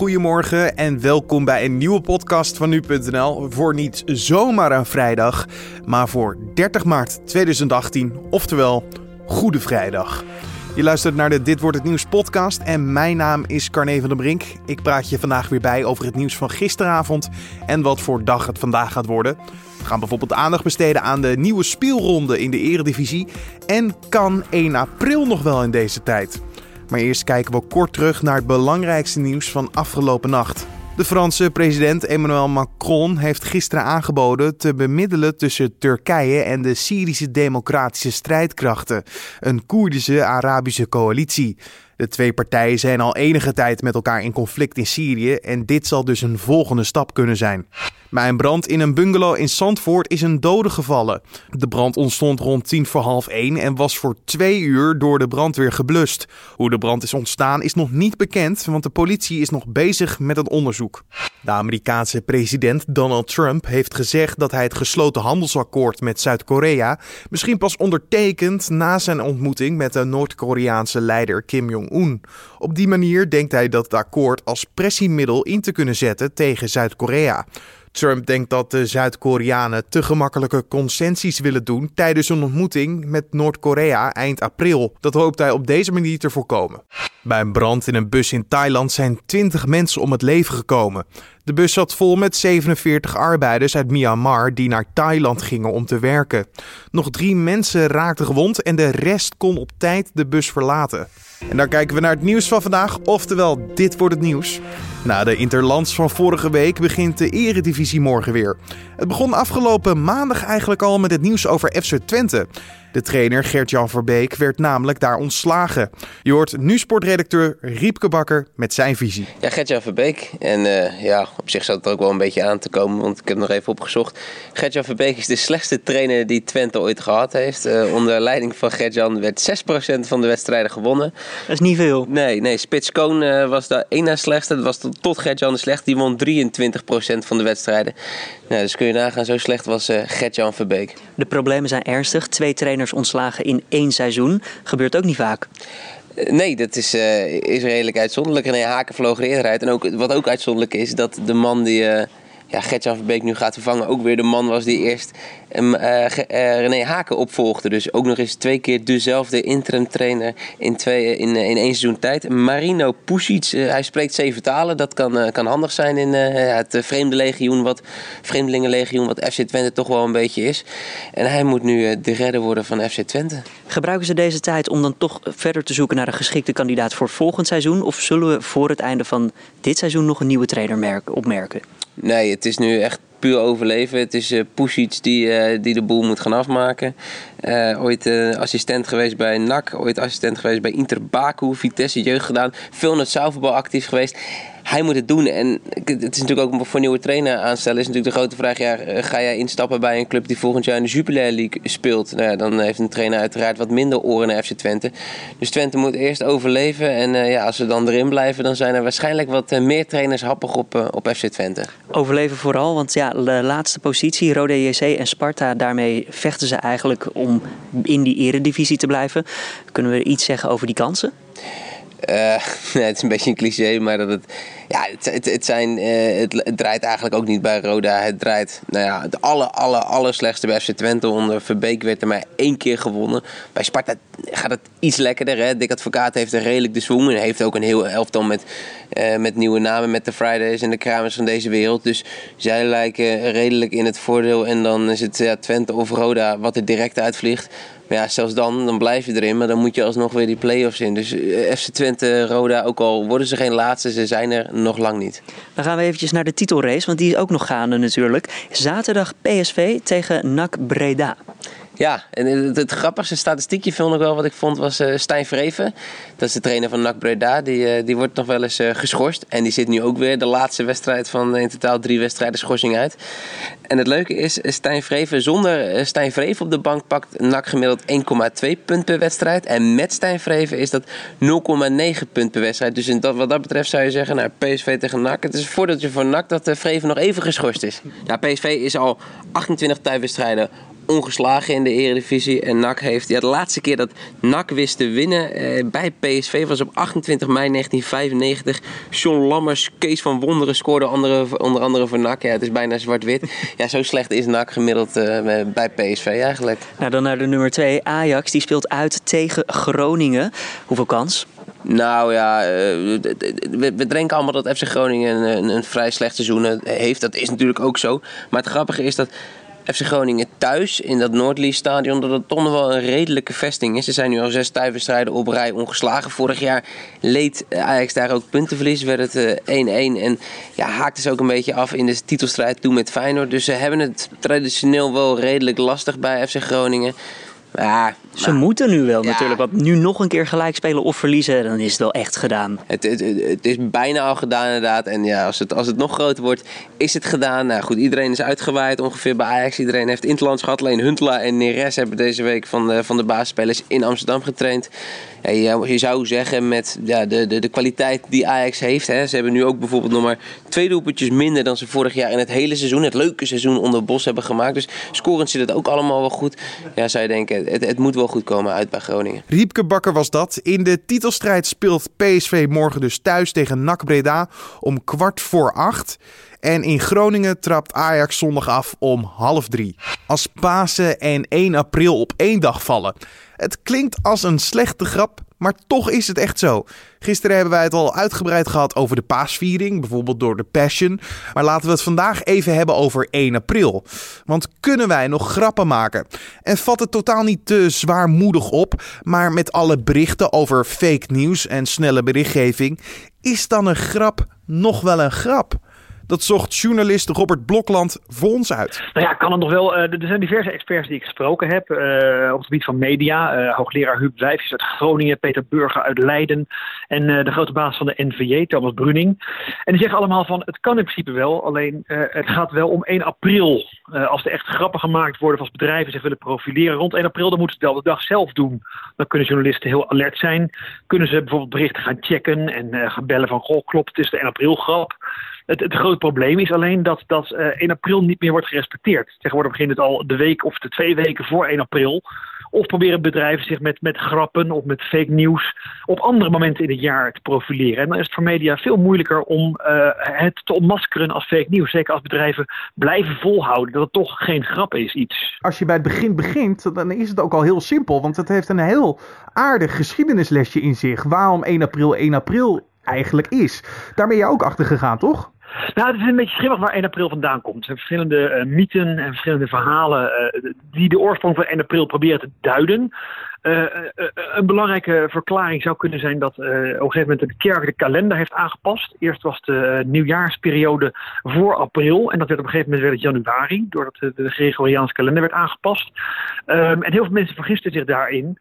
goedemorgen en welkom bij een nieuwe podcast van nu.nl voor niet zomaar een vrijdag, maar voor 30 maart 2018, oftewel Goede Vrijdag. Je luistert naar de Dit wordt het nieuws podcast en mijn naam is Carne van der Brink. Ik praat je vandaag weer bij over het nieuws van gisteravond en wat voor dag het vandaag gaat worden. We gaan bijvoorbeeld aandacht besteden aan de nieuwe speelronde in de Eredivisie en kan 1 april nog wel in deze tijd. Maar eerst kijken we kort terug naar het belangrijkste nieuws van afgelopen nacht. De Franse president Emmanuel Macron heeft gisteren aangeboden te bemiddelen tussen Turkije en de Syrische Democratische Strijdkrachten, een Koerdische Arabische coalitie. De twee partijen zijn al enige tijd met elkaar in conflict in Syrië en dit zal dus een volgende stap kunnen zijn. Bij een brand in een bungalow in Zandvoort is een dode gevallen. De brand ontstond rond tien voor half één en was voor twee uur door de brandweer geblust. Hoe de brand is ontstaan is nog niet bekend, want de politie is nog bezig met het onderzoek. De Amerikaanse president Donald Trump heeft gezegd dat hij het gesloten handelsakkoord met Zuid-Korea misschien pas ondertekent na zijn ontmoeting met de Noord-Koreaanse leider Kim Jong-un. Op die manier denkt hij dat het akkoord als pressiemiddel in te kunnen zetten tegen Zuid-Korea. Trump denkt dat de Zuid-Koreanen te gemakkelijke concessies willen doen tijdens een ontmoeting met Noord-Korea eind april. Dat hoopt hij op deze manier te voorkomen. Bij een brand in een bus in Thailand zijn 20 mensen om het leven gekomen. De bus zat vol met 47 arbeiders uit Myanmar die naar Thailand gingen om te werken. Nog drie mensen raakten gewond en de rest kon op tijd de bus verlaten. En dan kijken we naar het nieuws van vandaag, oftewel dit wordt het nieuws. Na de Interlands van vorige week begint de Eredivisie morgen weer. Het begon afgelopen maandag eigenlijk al met het nieuws over FC Twente. De trainer Gert-Jan Verbeek werd namelijk daar ontslagen. Je hoort nu sportredacteur Riepke Bakker met zijn visie. Ja, Gert-Jan Verbeek. En uh, ja, op zich zat het ook wel een beetje aan te komen, want ik heb nog even opgezocht. Gert-Jan Verbeek is de slechtste trainer die Twente ooit gehad heeft. Uh, onder leiding van Gert-Jan werd 6% van de wedstrijden gewonnen. Dat is niet veel. Nee, nee Spits Koon uh, was de één na slechtste. Dat was tot, tot Gert-Jan de slecht. Die won 23% van de wedstrijden. Nou, dus kun je nagaan, zo slecht was Gert-Jan Verbeek. De problemen zijn ernstig. Twee trainers ontslagen in één seizoen. Gebeurt ook niet vaak. Nee, dat is, uh, is redelijk uitzonderlijk. René Haken vloog er eerder uit. En ook, wat ook uitzonderlijk is, dat de man die uh, ja, Gertjan Verbeek nu gaat vervangen... ook weer de man was die eerst um, uh, René Haken opvolgde. Dus ook nog eens twee keer dezelfde interim trainer in, twee, in, in één seizoen tijd. Marino Pusic, hij spreekt zeven talen. Dat kan, kan handig zijn in het vreemde legioen, wat, vreemdelingenlegioen... wat FC Twente toch wel een beetje is. En hij moet nu de redder worden van FC Twente. Gebruiken ze deze tijd om dan toch verder te zoeken naar een geschikte kandidaat voor volgend seizoen? Of zullen we voor het einde van dit seizoen nog een nieuwe trainer opmerken? Nee, het is nu echt puur overleven. Het is uh, Pusic die, uh, die de boel moet gaan afmaken. Uh, ooit assistent geweest bij NAC, ooit assistent geweest bij Inter Baku, Vitesse jeugd gedaan. Veel in het actief geweest hij moet het doen. En het is natuurlijk ook voor een nieuwe trainer aanstellen. Is natuurlijk de grote vraag: ja, ga jij instappen bij een club die volgend jaar in de Jupiler League speelt? Nou ja, dan heeft een trainer uiteraard wat minder oren naar FC Twente. Dus Twente moet eerst overleven. En uh, ja, als ze dan erin blijven, dan zijn er waarschijnlijk wat uh, meer trainers happig op, uh, op FC Twente. Overleven vooral, want ja, de laatste positie, Rode JC en Sparta, daarmee vechten ze eigenlijk om in die eredivisie te blijven. Kunnen we iets zeggen over die kansen? Nee, het is een beetje een cliché, maar dat het. Ja, het, het, het zijn, uh, het, draait eigenlijk ook niet bij Roda. Het draait, nou ja, het aller, aller, aller slechtste bij FC Twente. Onder Verbeek werd er maar één keer gewonnen. Bij Sparta gaat het iets lekkerder. Hè? Dick Advocaat heeft er redelijk de swoon. En heeft ook een heel elftal met, uh, met nieuwe namen. Met de Fridays en de Kramers van deze wereld. Dus zij lijken redelijk in het voordeel. En dan is het ja, Twente of Roda wat er direct uitvliegt. Maar ja, zelfs dan, dan blijf je erin. Maar dan moet je alsnog weer die play-offs in. Dus FC Twente, Roda, ook al worden ze geen laatste, ze zijn er nog lang niet. Dan gaan we eventjes naar de titelrace, want die is ook nog gaande natuurlijk. Zaterdag PSV tegen NAC Breda. Ja, en het, het, grappigste statistiekje vond ik wel wat ik vond was uh, Stijn Vreven. Dat is de trainer van NAC Breda. Die, uh, die wordt nog wel eens uh, geschorst. En die zit nu ook weer de laatste wedstrijd van in totaal drie wedstrijden schorsing uit. En het leuke is, Stijn Vreven zonder Stijn Vreven op de bank pakt NAC gemiddeld 1,2 punt per wedstrijd. En met Stijn Vreven is dat 0,9 punt per wedstrijd. Dus in dat, wat dat betreft zou je zeggen, nou, PSV tegen NAC. Het is een voordeeltje voor NAC dat Vreven nog even geschorst is. Ja, PSV is al 28 thuiswedstrijden ongeslagen in de Eredivisie. En NAC heeft, ja, de laatste keer dat NAC wist te winnen eh, bij PSV was op 28 mei 1995. John Lammers, Kees van Wonderen scoorde andere, onder andere voor NAC. Ja, het is bijna zwart-wit. ja, zo slecht is NAC gemiddeld uh, bij PSV eigenlijk. Nou, dan naar de nummer 2. Ajax, die speelt uit tegen Groningen. Hoeveel kans? Nou ja, eh, we, we denken allemaal dat FC Groningen een, een, vrij slecht seizoen heeft. Dat is natuurlijk ook zo. Maar het grappige is dat FC Groningen thuis in dat Noordlies stadion, dat het toch wel een redelijke vesting is. Ze zijn nu al zes thuiswedstrijden op rij ongeslagen. Vorig jaar leed Ajax daar ook puntenverlies, werd het 1-1. Eh, en ja, haakte ze ook een beetje af in de titelstrijd toen met Feyenoord. Dus ze hebben het traditioneel wel redelijk lastig bij FC Groningen. Ja, ze moeten nu wel natuurlijk. Want nu nog een keer gelijk spelen of verliezen, dan is het wel echt gedaan. Het, het, het, is bijna al gedaan inderdaad. En ja, als het, als het nog groter wordt, is het gedaan. Nou goed, iedereen is uitgewaaid ongeveer bij Ajax. Iedereen heeft interlands gehad. Alleen Huntela en Neres hebben deze week van de, van de basisspelers in Amsterdam getraind. Je, zou zeggen met ja, de, de, de kwaliteit die Ajax heeft. Hè. Ze hebben nu ook bijvoorbeeld nog maar twee doelpuntjes minder dan ze vorig jaar in het hele seizoen, het leuke seizoen onder Bos hebben gemaakt. Dus scorend zit het ook allemaal wel goed. Ja, zou je denken, het, het moet wel goed komen uit bij Groningen. Riepke Bakker was dat. In de titelstrijd speelt PSV morgen dus thuis tegen NAC Breda om kwart voor acht. En in Groningen trapt Ajax zondag af om half drie. Als Pasen en 1 april op één dag vallen. Het klinkt als een slechte grap, maar toch is het echt zo. Gisteren hebben wij het al uitgebreid gehad over de paasviering, bijvoorbeeld door de Passion. Maar laten we het vandaag even hebben over 1 april. Want kunnen wij nog grappen maken? En vat het totaal niet te zwaarmoedig op, maar met alle berichten over fake nieuws en snelle berichtgeving, is dan een grap nog wel een grap? Dat zocht journalist Robert Blokland voor ons uit. Nou ja, kan het nog wel. Uh, er zijn diverse experts die ik gesproken heb uh, op het gebied van media. Uh, hoogleraar Huub Wijfjes uit Groningen, Peter Burger uit Leiden en de grote baas van de NVJ, Thomas Bruning. En die zeggen allemaal van het kan in principe wel, alleen het gaat wel om 1 april. als er echt grappen gemaakt worden of als bedrijven zich willen profileren rond 1 april, dan moeten ze wel de dag zelf doen. Dan kunnen journalisten heel alert zijn. Kunnen ze bijvoorbeeld berichten gaan checken en gaan bellen van goh, klopt, het is de 1 april grap. Het, het grote probleem is alleen dat dat uh, eh, 1 april niet meer wordt gerespecteerd. Tegenwoordig begint het al de week of de twee weken voor 1 april. Of proberen bedrijven zich met, met grappen of met fake nieuws op andere momenten in het jaar te profileren. En dan is het voor media veel moeilijker om uh, het te ontmaskeren als fake nieuws. Zeker als bedrijven blijven volhouden dat het toch geen grap is iets. Als je bij het begin begint, dan is het ook al heel simpel. Want het heeft een heel aardig geschiedenislesje in zich. Waarom 1 april 1 april eigenlijk is. Daar ben je ook achter gegaan, toch? Nou, het is een beetje schimmig waar 1 april vandaan komt. Er zijn verschillende uh, mythen en verschillende verhalen uh, die de oorsprong van 1 april proberen te duiden. Uh, een belangrijke verklaring zou kunnen zijn dat op een gegeven moment de kerk de kalender heeft aangepast. Eerst was de nieuwjaarsperiode voor april en dat werd op een gegeven moment het januari, doordat de, Gregoriaanse kalender werd aangepast. Um, en heel veel mensen vergisten zich daarin.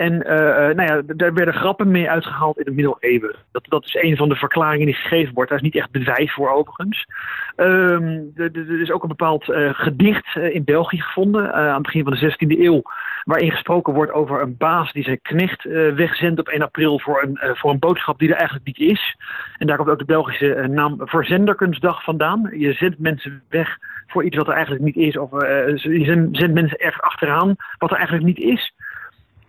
En uh, nou ja, daar werden grappen mee uitgehaald in de middeleeuwen. Dat, dat is een van de verklaringen die gegeven wordt. Daar is niet echt bewijs voor overigens. Um, er is ook een bepaald uh, gedicht in België gevonden aan het begin van de 16e eeuw. Waarin gesproken wordt over een baas die zijn knecht wegzendt op 1 april voor een, voor een boodschap die er eigenlijk niet is. En daar komt ook de Belgische naam Verzenderkunstdag vandaan. Je zendt mensen weg voor iets wat er eigenlijk niet is. Of je zendt mensen ergens achteraan wat er eigenlijk niet is.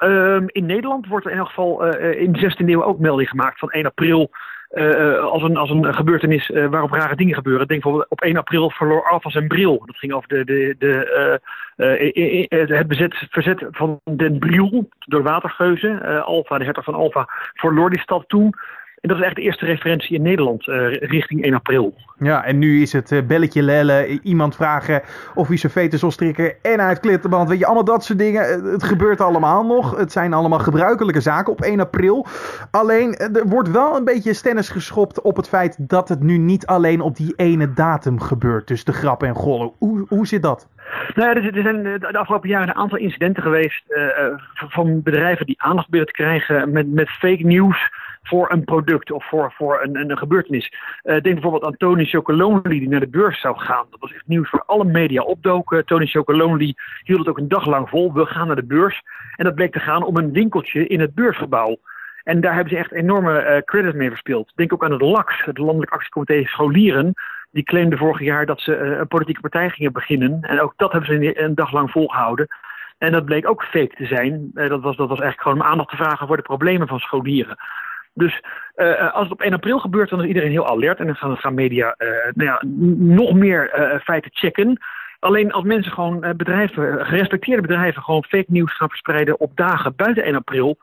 Um, in Nederland wordt er in elk geval uh, in de 16e eeuw ook melding gemaakt van 1 april. Uh, als, een, als een gebeurtenis waarop rare dingen gebeuren. Denk bijvoorbeeld op 1 april verloor Alfa zijn bril. Dat ging over de, de, de, het bezet, verzet van Den Briel door watergeuzen. Alfa, de hertog van Alfa, verloor die stad toen. En dat is echt de eerste referentie in Nederland uh, richting 1 april. Ja, en nu is het uh, belletje lellen, iemand vragen of hij zijn veten zal strikken en klittenband. Weet je, allemaal dat soort dingen. Eh, het gebeurt allemaal nog. Het zijn allemaal gebruikelijke zaken op 1 april. Alleen, er wordt wel een beetje stennis geschopt op het feit dat het nu niet alleen op die ene datum gebeurt. Dus de grap en gollen. Hoe, hoe zit dat? Nou ja, er zijn de afgelopen jaren een aantal incidenten geweest uh, van bedrijven die aandacht te krijgen met, met fake news voor een product of voor, voor een, een, gebeurtenis. Uh, denk bijvoorbeeld aan Tony Chocolonely die naar de beurs zou gaan. Dat was echt nieuws voor alle media opdoken. Tony Chocolonely hield het ook een dag lang vol. We gaan naar de beurs. En dat bleek te gaan om een winkeltje in het beursgebouw. En daar hebben ze echt enorme uh, credit mee verspeeld. Denk ook aan het LAX, het Landelijk Actiecomité Scholieren Die claimde vorig jaar dat ze een politieke partij gingen beginnen. En ook dat hebben ze een dag lang volgehouden. En dat bleek ook fake te zijn. dat, was, dat was eigenlijk gewoon om aandacht te vragen voor de problemen van scholieren. Dus uh, als het op 1 april gebeurt, dan is iedereen heel alert. En dan gaan, media uh, nou ja, nog meer feiten checken. Alleen als mensen gewoon bedrijven, gerespecteerde bedrijven, gewoon fake nieuws gaan verspreiden op dagen buiten 1 april.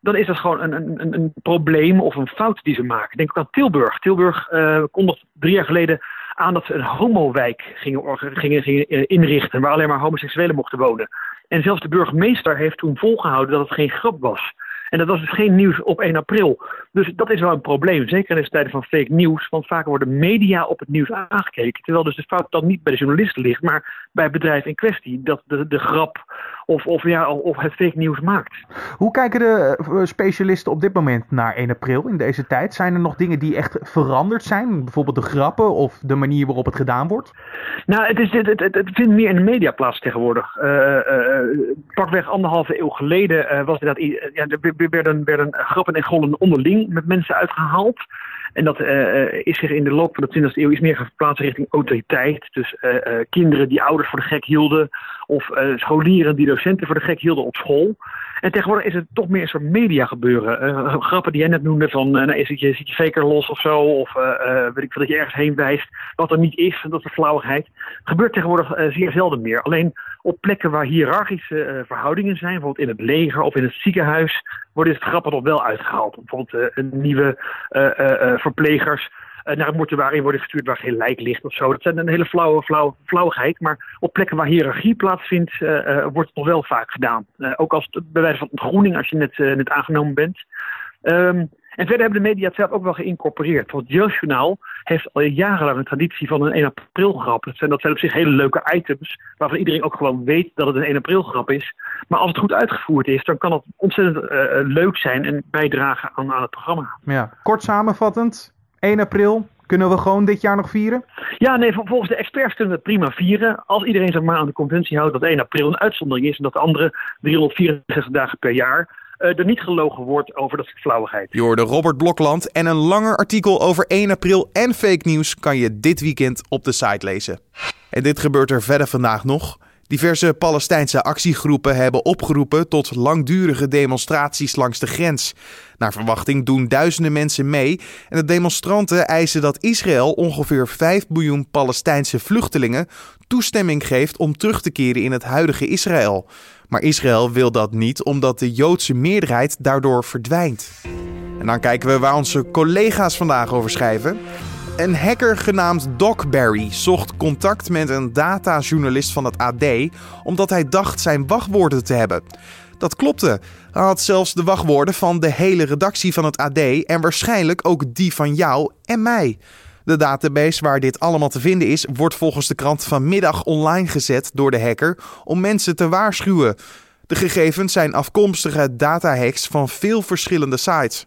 Dan is dat gewoon een, een, een probleem of een fout die ze maken. Denk ook aan Tilburg. Tilburg kondigde drie jaar geleden aan dat ze een homowijk gingen, gingen, gingen inrichten. Waar alleen maar homoseksuelen mochten wonen. En zelfs de burgemeester heeft toen volgehouden dat het geen grap was. En dat was dus geen nieuws op 1 april. Dus dat is wel een probleem, zeker in deze tijden van fake nieuws. Want vaak worden media op het nieuws aangekeken. Terwijl dus de fout dan niet bij de journalisten ligt, maar bij het bedrijf in kwestie. Dat de, de grap of, of, ja, of het fake nieuws maakt. Hoe kijken de eh, specialisten op dit moment naar 1 april in deze tijd? Zijn er nog dingen die echt veranderd zijn? Bijvoorbeeld de grappen of de manier waarop het gedaan wordt? Nou, het, is, het, het, het vindt meer in de media plaats tegenwoordig. Uh, uh, pakweg anderhalve eeuw geleden was dat, ja, werden, werden grappen en gollen onderling met mensen uitgehaald. En dat is zich in de loop van de 20e eeuw is meer verplaatst richting autoriteit. Dus kinderen die ouders voor de gek hielden. Of scholieren die docenten voor de gek hielden op school. En tegenwoordig is het toch meer een soort media gebeuren. Uh, grappen die jij net noemde van, uh, nou, zit je, zit je faker los of zo, of uh, weet ik veel, dat je ergens heen wijst, wat er niet is, dat is de flauwigheid. Gebeurt tegenwoordig zeer zelden meer. Alleen op plekken waar hiërarchische verhoudingen zijn, bijvoorbeeld in het leger of in het ziekenhuis, worden dit grappen nog wel uitgehaald. Bijvoorbeeld nieuwe verplegers eh, naar het mortuarium worden gestuurd waar geen lijk ligt of zo. Dat zijn een hele flauwe, flauwe flauwigheid. Maar op plekken waar hiërarchie plaatsvindt, uh, wordt het nog wel vaak gedaan. ook als het, bij wijze van ontgroening, als je net, net aangenomen bent. Um, en verder hebben de media het zelf ook wel geïncorporeerd. Want het Jeugdjournaal heeft al jarenlang een traditie van een 1 april grap. Dat zijn, dat zijn op zich hele leuke items, waarvan iedereen ook gewoon weet dat het een 1 april grap is. Maar als het goed uitgevoerd is, dan kan het ontzettend leuk zijn en bijdragen aan, aan het programma. Ja, kort samenvattend, 1 april, kunnen we gewoon dit jaar nog vieren? Ja, nee, volgens de experts kunnen we het prima vieren. Als iedereen zich maar aan de conventie houdt dat 1 april een uitzondering is en dat de andere 364 dagen per jaar uh, er niet gelogen wordt over dat soort flauwigheid. Je hoorde Robert Blokland en een langer artikel over 1 april en fake nieuws kan je dit weekend op de site lezen. En dit gebeurt er verder vandaag nog. Diverse Palestijnse actiegroepen hebben opgeroepen tot langdurige demonstraties langs de grens. Naar verwachting doen duizenden mensen mee en de demonstranten eisen dat Israël ongeveer 5 miljoen Palestijnse vluchtelingen toestemming geeft om terug te keren in het huidige Israël. Maar Israël wil dat niet omdat de Joodse meerderheid daardoor verdwijnt. En dan kijken we waar onze collega's vandaag over schrijven. Een hacker genaamd Docberry zocht contact met een datajournalist van het AD omdat hij dacht zijn wachtwoorden te hebben. Dat klopte. Hij had zelfs de wachtwoorden van de hele redactie van het AD en waarschijnlijk ook die van jou en mij. De database waar dit allemaal te vinden is, wordt volgens de krant vanmiddag online gezet door de hacker om mensen te waarschuwen. De gegevens zijn afkomstige datahacks van veel verschillende sites.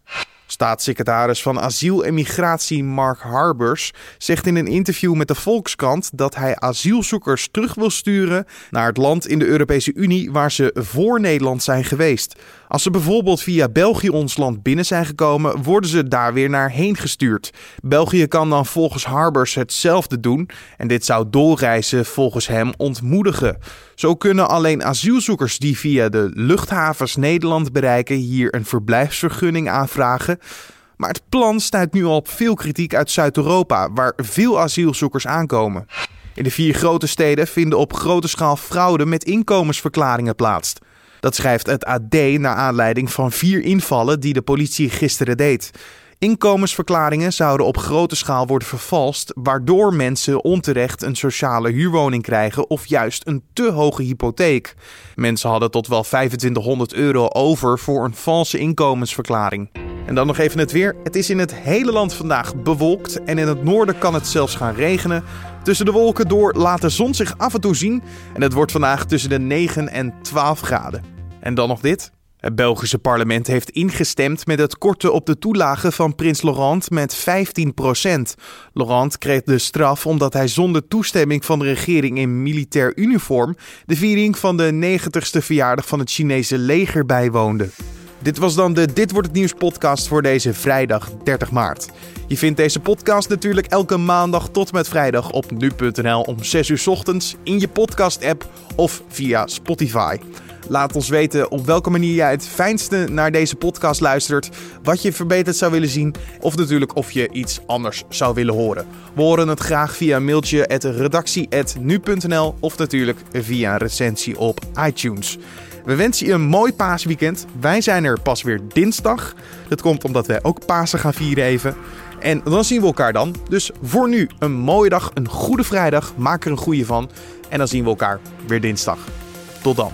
Staatssecretaris van Asiel en Migratie Mark Harbers zegt in een interview met de Volkskrant dat hij asielzoekers terug wil sturen naar het land in de Europese Unie waar ze voor Nederland zijn geweest. Als ze bijvoorbeeld via België ons land binnen zijn gekomen, worden ze daar weer naar heen gestuurd. België kan dan volgens Harbers hetzelfde doen en dit zou doorreizen volgens hem ontmoedigen. Zo kunnen alleen asielzoekers die via de luchthavens Nederland bereiken hier een verblijfsvergunning aanvragen. Maar het plan stuit nu al op veel kritiek uit Zuid-Europa, waar veel asielzoekers aankomen. In de vier grote steden vinden op grote schaal fraude met inkomensverklaringen plaats. Dat schrijft het AD naar aanleiding van vier invallen die de politie gisteren deed. Inkomensverklaringen zouden op grote schaal worden vervalst, waardoor mensen onterecht een sociale huurwoning krijgen of juist een te hoge hypotheek. Mensen hadden tot wel 2500 euro over voor een valse inkomensverklaring. En dan nog even het weer. Het is in het hele land vandaag bewolkt en in het noorden kan het zelfs gaan regenen. Tussen de wolken door laat de zon zich af en toe zien en het wordt vandaag tussen de 9 en 12 graden. En dan nog dit. Het Belgische parlement heeft ingestemd met het korten op de toelage van prins Laurent met 15% Laurent kreeg de straf omdat hij zonder toestemming van de regering in militair uniform de viering van de 90ste verjaardag van het Chinese leger bijwoonde. Dit was dan de Dit wordt het nieuws podcast voor deze vrijdag 30 maart. Je vindt deze podcast natuurlijk elke maandag tot met vrijdag op nu.nl om 6 uur ochtends in je podcast app of via Spotify. Laat ons weten op welke manier jij het fijnste naar deze podcast luistert, wat je verbeterd zou willen zien of natuurlijk of je iets anders zou willen horen. We horen het graag via een mailtje at of natuurlijk via een recensie op iTunes. We wensen je een mooi paasweekend. Wij zijn er pas weer dinsdag. Dat komt omdat wij ook Pasen gaan vieren even. En dan zien we elkaar dan. Dus voor nu een mooie dag, een goede vrijdag. Maak er een goede van. En dan zien we elkaar weer dinsdag. Tot dan.